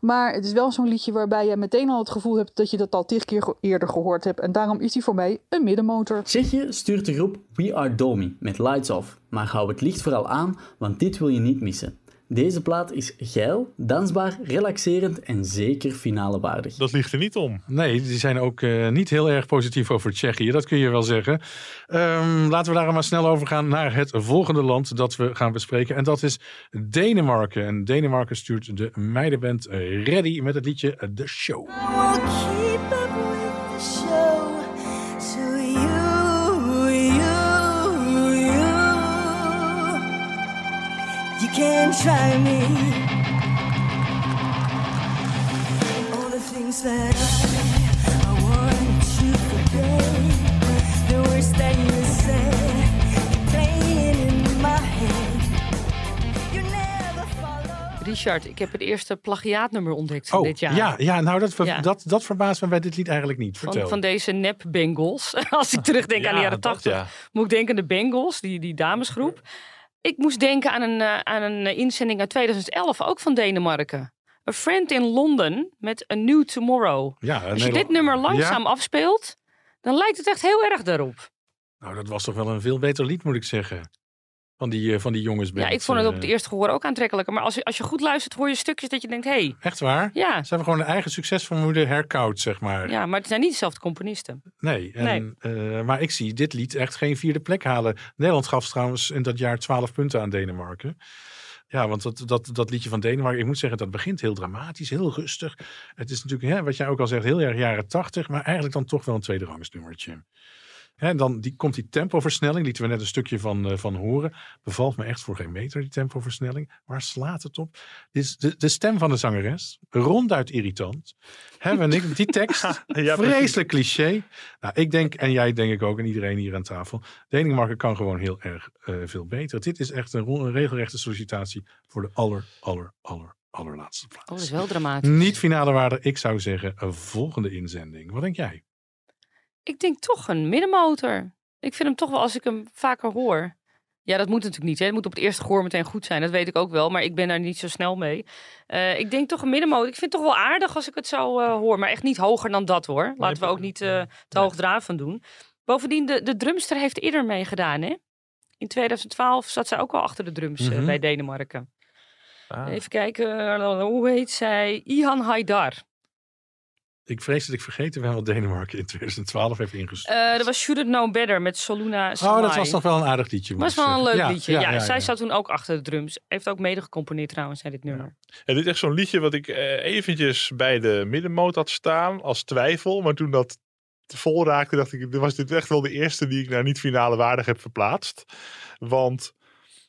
Maar het is wel zo'n liedje waarbij je meteen al het gevoel hebt dat je dat al tig keer eerder gehoord hebt. En daarom is hij voor mij een middenmotor. Tsjechië stuurt de groep We Are Domi met Lights Off. Maar hou het licht vooral aan, want dit wil je niet missen. Deze plaat is geil, dansbaar, relaxerend en zeker finale waardig. Dat ligt er niet om. Nee, die zijn ook eh, niet heel erg positief over Tsjechië. Dat kun je wel zeggen. Ehm, laten we daar maar snel over gaan naar het volgende land dat we gaan bespreken. En dat is Denemarken. En Denemarken stuurt de meidenband Ready met het liedje The Show. Can try me. All the things that I, I want you to forget. The words that you said, playing in my head. You never follow. Richard, ik heb het eerste plagiaatnummer ontdekt van Oh, dit jaar. ja, ja nou dat, ver- Ja. Dat, dat verbaast me bij dit lied eigenlijk niet. Vertel. Van, van deze nep Bengals. Als ik terugdenk aan de Ja, jaren 80, ja. moet ik denken aan de Bengals, die, die damesgroep. Ik moest denken aan een, eh, aan een eh, inzending uit 2011, ook van Denemarken. A Friend in London met A New Tomorrow. Ja, Als je dit nummer langzaam Ja? afspeelt, dan lijkt het echt heel erg daarop. Nou, dat was toch wel een veel beter lied, moet ik zeggen. Van die, eh, van die jongensband. Ja, ik vond het op eh. het eerste gehoor ook aantrekkelijker. Maar als je, als je goed luistert, hoor je stukjes dat je denkt, hé, hey, Echt waar? Ja. Ze hebben gewoon een eigen succesformule herkoud, zeg maar. ja, maar het zijn niet dezelfde componisten. Nee, en, eh, maar ik zie dit lied echt geen vierde plek halen. Nederland gaf trouwens in dat jaar 12 punten aan Denemarken. Ja, want dat, dat, dat liedje van Denemarken, ik moet zeggen, dat begint heel dramatisch, heel rustig. Het is natuurlijk, hè, wat jij ook al zegt, heel erg jaren 80, maar eigenlijk dan toch wel een tweede nummertje. Hè, en dan die, komt die tempoversnelling, lieten we net een stukje van, eh, van horen. Bevalt me echt voor geen meter, die tempoversnelling. Waar slaat het op? Dit is de, de stem van de zangeres, ronduit irritant. Hè, en ik, die tekst, Ja, precies. vreselijk cliché. Nou, ik denk, en jij denk ik ook, en iedereen hier aan tafel. Denemarken kan gewoon heel erg eh, veel beter. Dit is echt een, een regelrechte sollicitatie voor de aller, aller, aller, allerlaatste plaats. Oh, dat is wel dramatisch. Niet finale waarde, ik zou zeggen een volgende inzending. Wat denk jij? Ik denk toch een middenmotor. Ik vind hem toch wel, als ik hem vaker hoor. Ja, dat moet natuurlijk niet. Hè. Het moet op het eerste gehoor meteen goed zijn. Dat weet ik ook wel. Maar ik ben daar niet zo snel mee. Eh, ik denk toch een middenmotor. Ik vind het toch wel aardig als ik het zo eh, hoor. Maar echt niet hoger dan dat hoor. Laten we ook niet eh te hoogdravend doen. Bovendien, de, de drumster heeft eerder meegedaan. Hè? In 2012 zat zij ook al achter de drums Mhm. bij Denemarken. Ah. Even kijken. hoe heet zij? Ihan Haidar. Ik vrees dat ik vergeten ben wat Denemarken in 2012 heeft ingestuurd. Eh dat was Should It Know Better met Soluna oh, dat was toch wel een aardig liedje. moet was wel een leuk liedje. Ja, zij zat toen ook achter de drums. Heeft ook mede gecomponeerd trouwens, hè, dit nummer. En dit is echt zo'n liedje wat ik eh, eventjes bij de middenmoot had staan als twijfel. Maar toen dat te vol raakte, dacht ik, was dit echt wel de eerste die ik naar niet finale waardig heb verplaatst. Want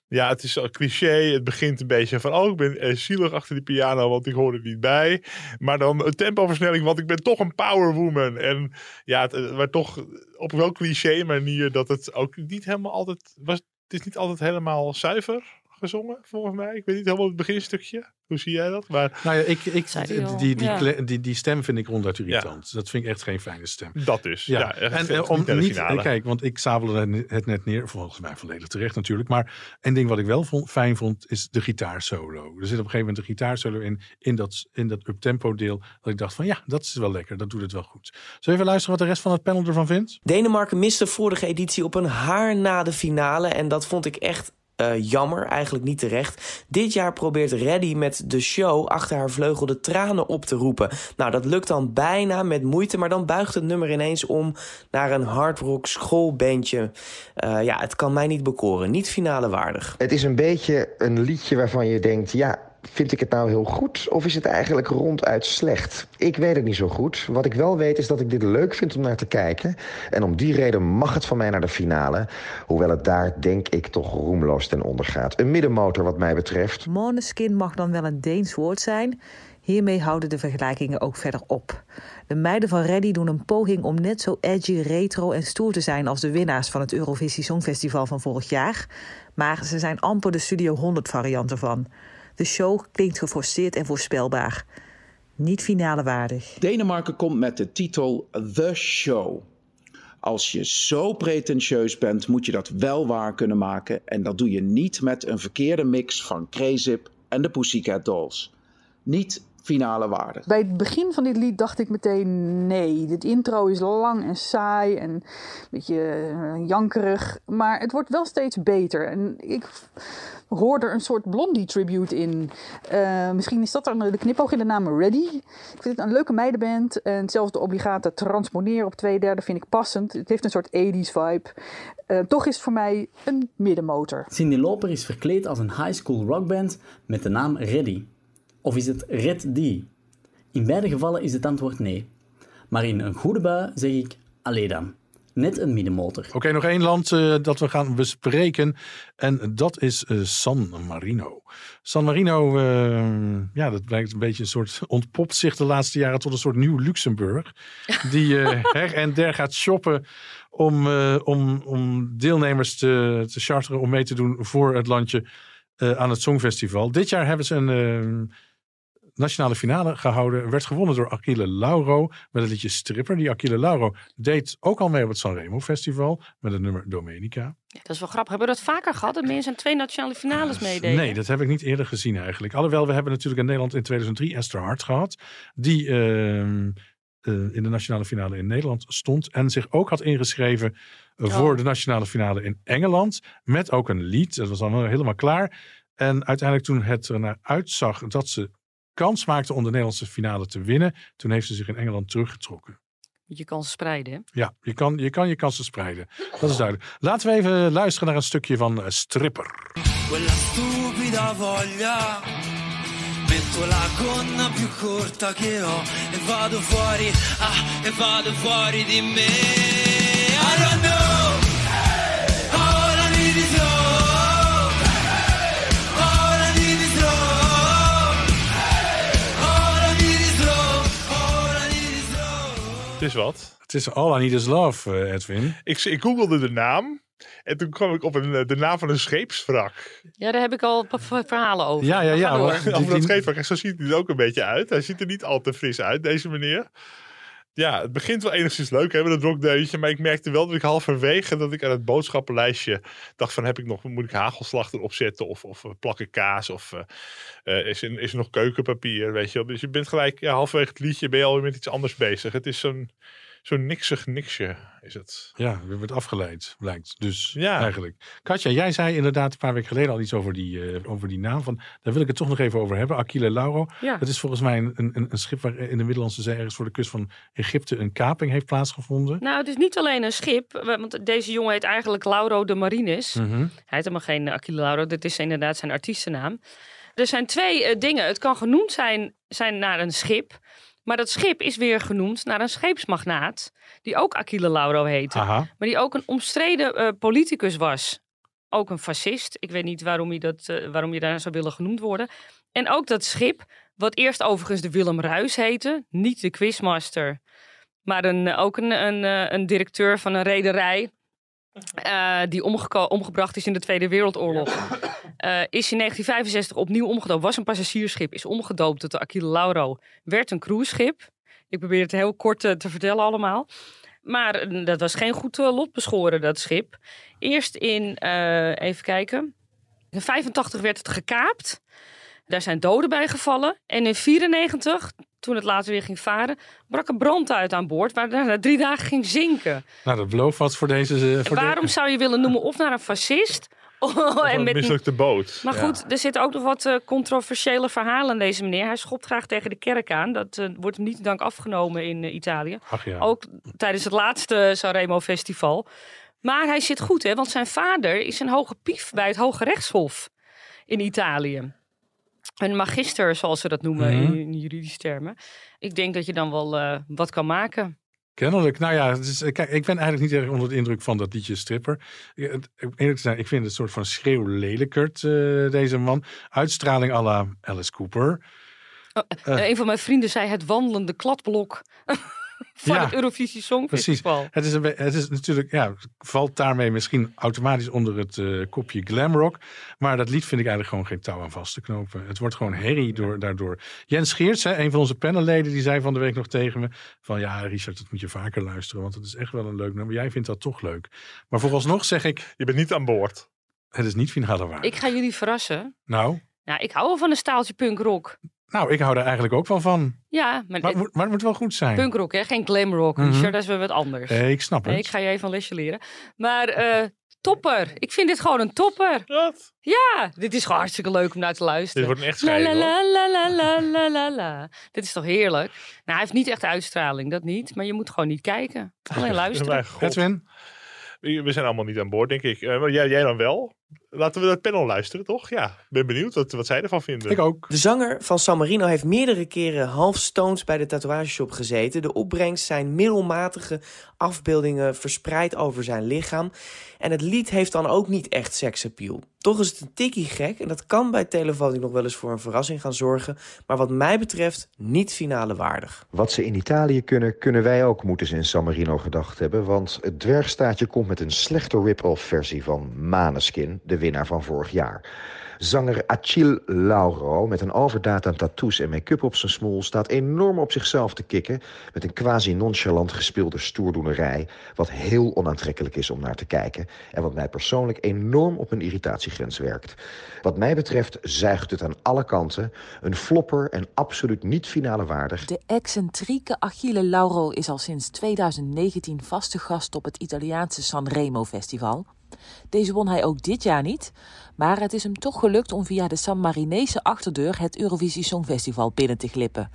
Ja, het is zo cliché. Het begint een beetje van, oh, ik ben eh, zielig achter die piano, want ik hoor er niet bij. Maar dan een tempoversnelling, want ik ben toch een powerwoman. En ja, het, eh, maar toch op wel cliché manier dat het ook niet helemaal altijd was. Het is niet altijd helemaal zuiver gezongen, volgens mij. Ik weet niet helemaal het beginstukje. Hoe zie jij dat? Maar Nou ja, ik, ik, Zei die die, die, Ja. die, die stem vind ik ronduit irritant. Dat vind ik echt geen fijne stem. dat dus. Ja, Ja, echt en eh, om Niet kijk, want ik sabelde het net neer, volgens mij volledig terecht natuurlijk. Maar een ding wat ik wel vond, fijn vond, is de gitaarsolo. Er zit op een gegeven moment een gitaarsolo in, in dat, in dat uptempo deel, dat ik dacht van ja, dat is wel lekker, dat doet het wel goed. Zullen we even luisteren wat de rest van het panel ervan vindt? Denemarken miste vorige editie op een haar na de finale. En dat vond ik echt eh, jammer, eigenlijk niet terecht. Dit jaar probeert Reddy met de show achter haar vleugel de tranen op te roepen. Nou, dat lukt dan bijna met moeite, maar dan buigt het nummer ineens om naar een hardrock schoolbandje. Eh, ja, het kan mij niet bekoren. Niet finale waardig. Het is een beetje een liedje waarvan je denkt, ja, vind ik het nou heel goed of is het eigenlijk ronduit slecht? Ik weet het niet zo goed. Wat ik wel weet is dat ik dit leuk vind om naar te kijken. En om die reden mag het van mij naar de finale. Hoewel het daar, denk ik, toch roemloos ten onder gaat. Een middenmotor wat mij betreft. Måneskin mag dan wel een Deens woord zijn. Hiermee houden de vergelijkingen ook verder op. De meiden van Reddy doen een poging om net zo edgy, retro en stoer te zijn als de winnaars van het Eurovisie Songfestival van vorig jaar. Maar ze zijn amper de Studio 100 variant ervan. De show klinkt geforceerd en voorspelbaar. Niet finale waardig. Denemarken komt met de titel The Show. Als je zo pretentieus bent, moet je dat wel waar kunnen maken. En dat doe je niet met een verkeerde mix van Krezip en de Pussycat Dolls. Niet finale waardig. Bij het begin van dit lied dacht ik meteen nee. Dit intro is lang en saai en een beetje eh, jankerig. Maar het wordt wel steeds beter. En ik hoor er een soort Blondie tribute in. Eh, misschien is dat dan de knipoog in de naam Ready. Ik vind het een leuke meidenband. En zelfs de obligate transponeren op twee derde vind ik passend. Het heeft een soort 80s vibe. Eh, toch is het voor mij een middenmotor. Cindy Loper is verkleed als een high school rockband met de naam Reddy. Of is het Red D? In beide gevallen is het antwoord nee. Maar in een goede bui zeg ik allee dan. Net een middenmotor. Oké, nog één land eh, dat we gaan bespreken. En dat is eh, San Marino. San Marino, eh, ja, dat blijkt een beetje een soort. ontpopt zich de laatste jaren tot een soort nieuw Luxemburg. Die her en der gaat shoppen om, om, om deelnemers te, te charteren om mee te doen voor het landje aan het Songfestival. Dit jaar hebben ze een. Nationale finale gehouden. Werd gewonnen door Achille Lauro met het liedje Stripper. Die Achille Lauro deed ook al mee op het Sanremo Festival met het nummer Domenica. Ja, dat is wel grappig. Hebben we dat vaker gehad? Dat mensen aan twee nationale finales meededen? Nee, dat heb ik niet eerder gezien eigenlijk. Alhoewel, we hebben natuurlijk in Nederland in 2003 Esther Hart gehad. Die ehm, eh, in de nationale finale in Nederland stond. En zich ook had ingeschreven eh, voor de nationale finale in Engeland. Met ook een lied. Dat was dan helemaal klaar. En uiteindelijk toen het er naar uitzag dat ze kans maakte om de Nederlandse finale te winnen. Toen heeft ze zich in Engeland teruggetrokken. Je kan ze spreiden, hè? Ja, je kan je, kan je kansen spreiden. Dat is duidelijk. Laten we even luisteren naar een stukje van eh, Stripper. Quella stupida voglia Metto la gonna più corta che ho E vado fuori, ah, e vado fuori di me Het is wat. Het is All I Need Is Love, eh, Edwin. Ik, ik googelde de naam. En toen kwam ik op een, eh, de naam van een scheepswrak. Ja, daar heb ik al verhalen over. Ja, ja, ja, Over dat scheepswrak. Zo ziet hij er ook een beetje uit. Hij ziet er niet al te fris uit, deze meneer. Ja, het begint wel enigszins leuk hè, met rockdeuntje. Maar ik merkte wel dat ik halverwege dat ik aan het boodschappenlijstje dacht van heb ik nog, moet ik hagelslag erop zetten of, of eh, plakken kaas of eh, eh, is, er, is er nog keukenpapier, weet je wel. Dus je bent gelijk, halverwege het liedje ben je alweer met iets anders bezig. Het is zo'n zo'n niksig niksje is het. Ja, we wordt afgeleid, blijkt. Dus Ja. eigenlijk. Katja, jij zei inderdaad een paar weken geleden al iets over die, eh, over die naam. Van, daar wil ik het toch nog even over hebben. Aquile Lauro. Ja. Dat is volgens mij een, een, een schip waar in de Middellandse Zee ergens voor de kust van Egypte een kaping heeft plaatsgevonden. Nou, het is niet alleen een schip. Want deze jongen heet eigenlijk Lauro de Marines. Mhm. Hij heet helemaal geen Achille Lauro. Dit is inderdaad zijn artiestennaam. Er zijn twee eh, dingen. Het kan genoemd zijn, zijn naar een schip. Maar dat schip is weer genoemd naar een scheepsmagnaat. Die ook Achille Lauro heette. Aha. Maar die ook een omstreden eh, politicus was. ook een fascist. Ik weet niet waarom je, dat, eh, waarom je daar zou willen genoemd worden. En ook dat schip, wat eerst overigens de Willem Ruis heette. Niet de Quizmaster, maar een, eh, ook een, een, een directeur van een rederij. Eh, die omgebracht is in de Tweede Wereldoorlog. Eh, is in 1965 opnieuw omgedoopt. Was een passagiersschip. Is omgedoopt tot de Achille Lauro. Werd een cruiseschip. Ik probeer het heel kort eh, te vertellen allemaal. Maar dat was geen goed lot beschoren, dat schip. Eerst in, even kijken. In 85 werd het gekaapt. Daar zijn doden bij gevallen. En in 94, toen het later weer ging varen, brak een brand uit aan boord. Waar na drie dagen ging zinken. Nou, dat belooft wat voor deze... eh, Voor de- Waarom zou je willen noemen of naar een fascist? Of en met mislukte boot. maar goed, er zitten ook nog wat eh, controversiële verhalen aan deze meneer. Hij schopt graag tegen de kerk aan. Dat eh, wordt hem niet dank afgenomen in Italië. Ach ja. Ook tijdens het laatste Sanremo Festival. Maar hij zit goed, hè? Want zijn vader is een hoge pief bij het Hoge Rechtshof in Italië. Een magister, zoals ze dat noemen Mhm. in, in juridische termen. Ik denk dat je dan wel eh, wat kan maken. Kennelijk. Nou ja, eh, kijk, ik ben eigenlijk niet erg onder de indruk van dat liedje Stripper. Eerlijk zijn, ik vind het een soort van schreeuwlelijkert, eh deze man. Uitstraling à la Alice Cooper. Eh, een van mijn vrienden zei het wandelende kladblok van Ja, het Eurovisie Precies. Songfestival. Het is, een, het is natuurlijk, ja, valt daarmee misschien automatisch onder het eh, kopje glamrock. Maar dat lied vind ik eigenlijk gewoon geen touw aan vast te knopen. Het wordt gewoon herrie door, daardoor. Jens Geerts, hè, een van onze panelleden, die zei van de week nog tegen me: van ja, Richard, dat moet je vaker luisteren, want het is echt wel een leuk nummer. Jij vindt dat toch leuk. Maar vooralsnog zeg ik: Je bent niet aan boord. Het is niet finale waar. Ik ga jullie verrassen. Nou, Nou, ik hou wel van een staaltje punkrock. nou, ik hou daar eigenlijk ook wel van. Ja, maar, Maar, het moet- maar het moet wel goed zijn. punkrock, hè? geen glamrock. Richard, dat is weer wat anders. Nee, ik snap het. Nee, ik ga je even een lesje leren. Maar eh, topper. Ik vind dit gewoon een topper. Wat? Ja, dit is gewoon hartstikke leuk om naar te luisteren. Dit wordt een echt La scheiding, la la la la la la la. Dit is toch heerlijk? Nou, hij heeft niet echt uitstraling, dat niet. Maar je moet gewoon niet kijken. Alleen luisteren. Edwin? We zijn allemaal niet aan boord, denk ik. Eh, maar jij, jij dan wel? Laten we dat panel luisteren, toch? Ja, ben benieuwd wat, wat zij ervan vinden. Ik ook. De zanger van San Marino heeft meerdere keren half stones bij de tatoeageshop gezeten. De opbrengst zijn middelmatige afbeeldingen verspreid over zijn lichaam. En het lied heeft dan ook niet echt seksappeal. Toch is het een tikkie gek en dat kan bij telefonie nog wel eens voor een verrassing gaan zorgen. Maar wat mij betreft niet finale waardig. Wat ze in Italië kunnen, kunnen wij ook, moeten ze in San Marino gedacht hebben. Want het dwergstaatje komt met een slechte rip-off versie van Maneskin, de winnaar van vorig jaar. Zanger Achille Lauro, met een overdaad aan tattoos en make-up op zijn smoel... staat enorm op zichzelf te kikken... met een quasi-nonchalant gespeelde stoerdoenerij... wat heel onaantrekkelijk is om naar te kijken... en wat mij persoonlijk enorm op een irritatiegrens werkt. Wat mij betreft zuigt het aan alle kanten... een flopper en absoluut niet finale waardig... De excentrieke Achille Lauro is al sinds 2019 vaste gast op het Italiaanse Sanremo Festival. Deze won hij ook dit jaar niet, maar het is hem toch gelukt om via de San Marinese achterdeur het Eurovisie Songfestival binnen te glippen.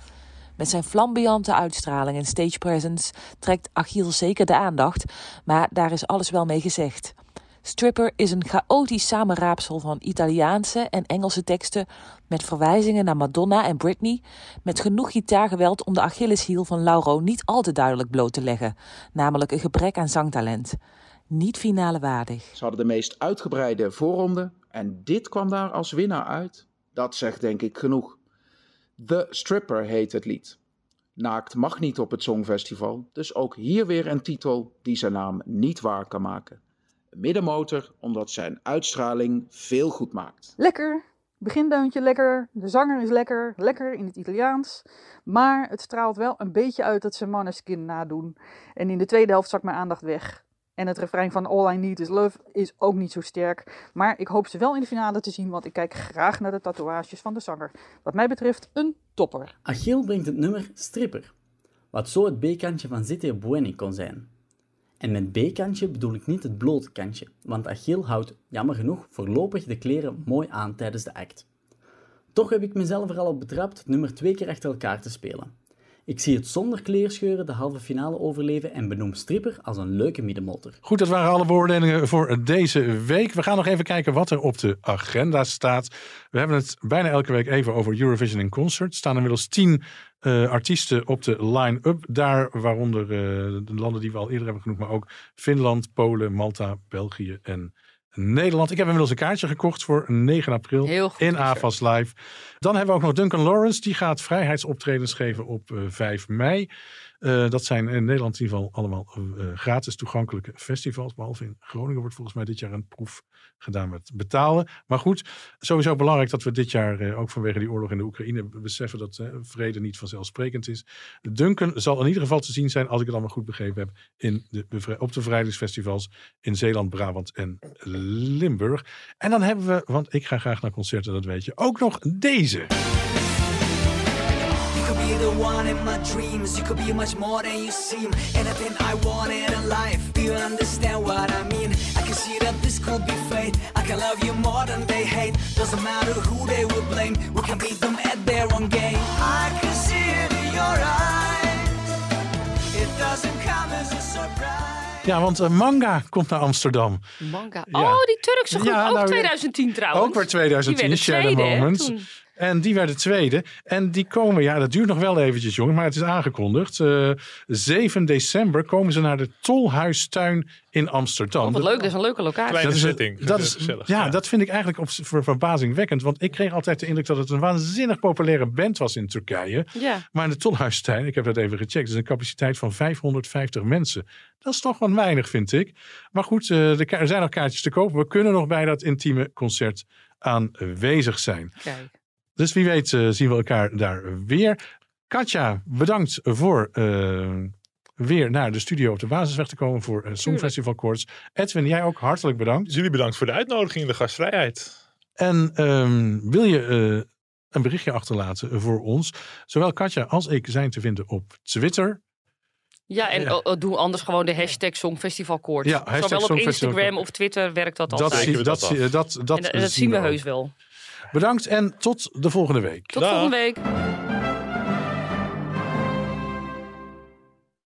Met zijn flamboyante uitstraling en stage presence trekt Achille zeker de aandacht, maar daar is alles wel mee gezegd. Stripper is een chaotisch samenraapsel van Italiaanse en Engelse teksten met verwijzingen naar Madonna en Britney, met genoeg gitaargeweld om de Achilleshiel van Lauro niet al te duidelijk bloot te leggen, namelijk een gebrek aan zangtalent. Niet finale waardig. Ze hadden de meest uitgebreide voorronde en dit kwam daar als winnaar uit. Dat zegt denk ik genoeg. The Stripper heet het lied. Naakt mag niet op het Songfestival, dus ook hier weer een titel die zijn naam niet waar kan maken. Middenmotor omdat zijn uitstraling veel goed maakt. Lekker. Begindeuntje lekker. De zanger is lekker. Lekker in het Italiaans. Maar het straalt wel een beetje uit dat ze Maneskin nadoen. En in de tweede helft zakt mijn aandacht weg. En het refrein van All I Need Is Love is ook niet zo sterk. Maar ik hoop ze wel in de finale te zien, want ik kijk graag naar de tatoeages van de zanger. Wat mij betreft een topper. Achille brengt het nummer Stripper, wat zo het B-kantje van Zitte Bueni kon zijn. En met B-kantje bedoel ik niet het blote kantje, want Achille houdt, jammer genoeg, voorlopig de kleren mooi aan tijdens de act. Toch heb ik mezelf er al op betrapt nummer twee keer achter elkaar te spelen. Ik zie het zonder kleerscheuren de halve finale overleven en benoem Stripper als een leuke middenmotor. Goed, dat waren alle beoordelingen voor deze week. We gaan nog even kijken wat er op de agenda staat. We hebben het bijna elke week even over Eurovision in Concert. Er staan inmiddels tien eh, artiesten op de line-up daar. Waaronder eh, de landen die we al eerder hebben genoemd. Maar ook Finland, Polen, Malta, België en Nederland. Ik heb inmiddels een kaartje gekocht voor 9 april Heel goed, in. AFAS Live. Dan hebben we ook nog Duncan Lawrence. Die gaat vrijheidsoptredens geven op eh, 5 mei. Eh, dat zijn in Nederland in ieder geval allemaal eh, gratis toegankelijke festivals. Behalve in Groningen wordt volgens mij dit jaar een proef gedaan met betalen. Maar goed, sowieso belangrijk dat we dit jaar eh, ook vanwege die oorlog in de Oekraïne beseffen dat eh, vrede niet vanzelfsprekend is. Duncan zal in ieder geval te zien zijn, als ik het allemaal goed begrepen heb, in de, op de bevrijdingsfestivals in Zeeland, Brabant en Limburg. En dan hebben we, want ik ga graag naar concerten, dat weet je, ook nog deze. Be the one in my dreams. You could be much more than you seem. Anything I wanted in life. Do you understand what I mean? I can see that this could be fate. I can love you more than they hate. Doesn't matter who they will blame. We can beat them at their own game. I can see it in your eyes. It doesn't come as a surprise. Ja, want eh, Manga komt naar Amsterdam. Manga. Ja. Oh, die Turkse groep. Ja, ook nou, 2010 trouwens. Ook weer 2010, Die Share werden the tweede, hè, Moment. toen. En die werden tweede. En die komen, ja, dat duurt nog wel eventjes, jongen, maar het is aangekondigd. Eh 7 december komen ze naar de Tolhuistuin in Amsterdam. Oh, wat leuk, dat is een leuke locatie. Kleine Dat is, setting. dat is, Gezellig, ja, ja. dat vind ik eigenlijk op, voor verbazingwekkend. Want ik kreeg altijd de indruk dat het een waanzinnig populaire band was in Turkije. Ja. Maar in de Tolhuistuin, ik heb dat even gecheckt, is een capaciteit van 550 mensen. Dat is toch wat weinig, vind ik. Maar goed, eh, er zijn nog kaartjes te kopen. We kunnen nog bij dat intieme concert aanwezig zijn. Kijk. Dus wie weet eh, zien we elkaar daar weer. Katja, bedankt voor eh, weer naar de studio op de Basisweg te komen voor uh, Songfestival Koorts. Edwin, jij ook hartelijk bedankt. Jullie bedankt voor de uitnodiging en de gastvrijheid. En ehm, wil je eh, een berichtje achterlaten voor ons? Zowel Katja als ik zijn te vinden op Twitter. Ja, en Ja. oh, doe anders gewoon de hashtag Songfestivalkoorts. Ja, hashtag Zowel op Instagram of Twitter werkt dat Dat, altijd. zie- dat, dat, dat, en, dat zien we heus wel. Bedankt en tot de volgende week. Tot volgende week.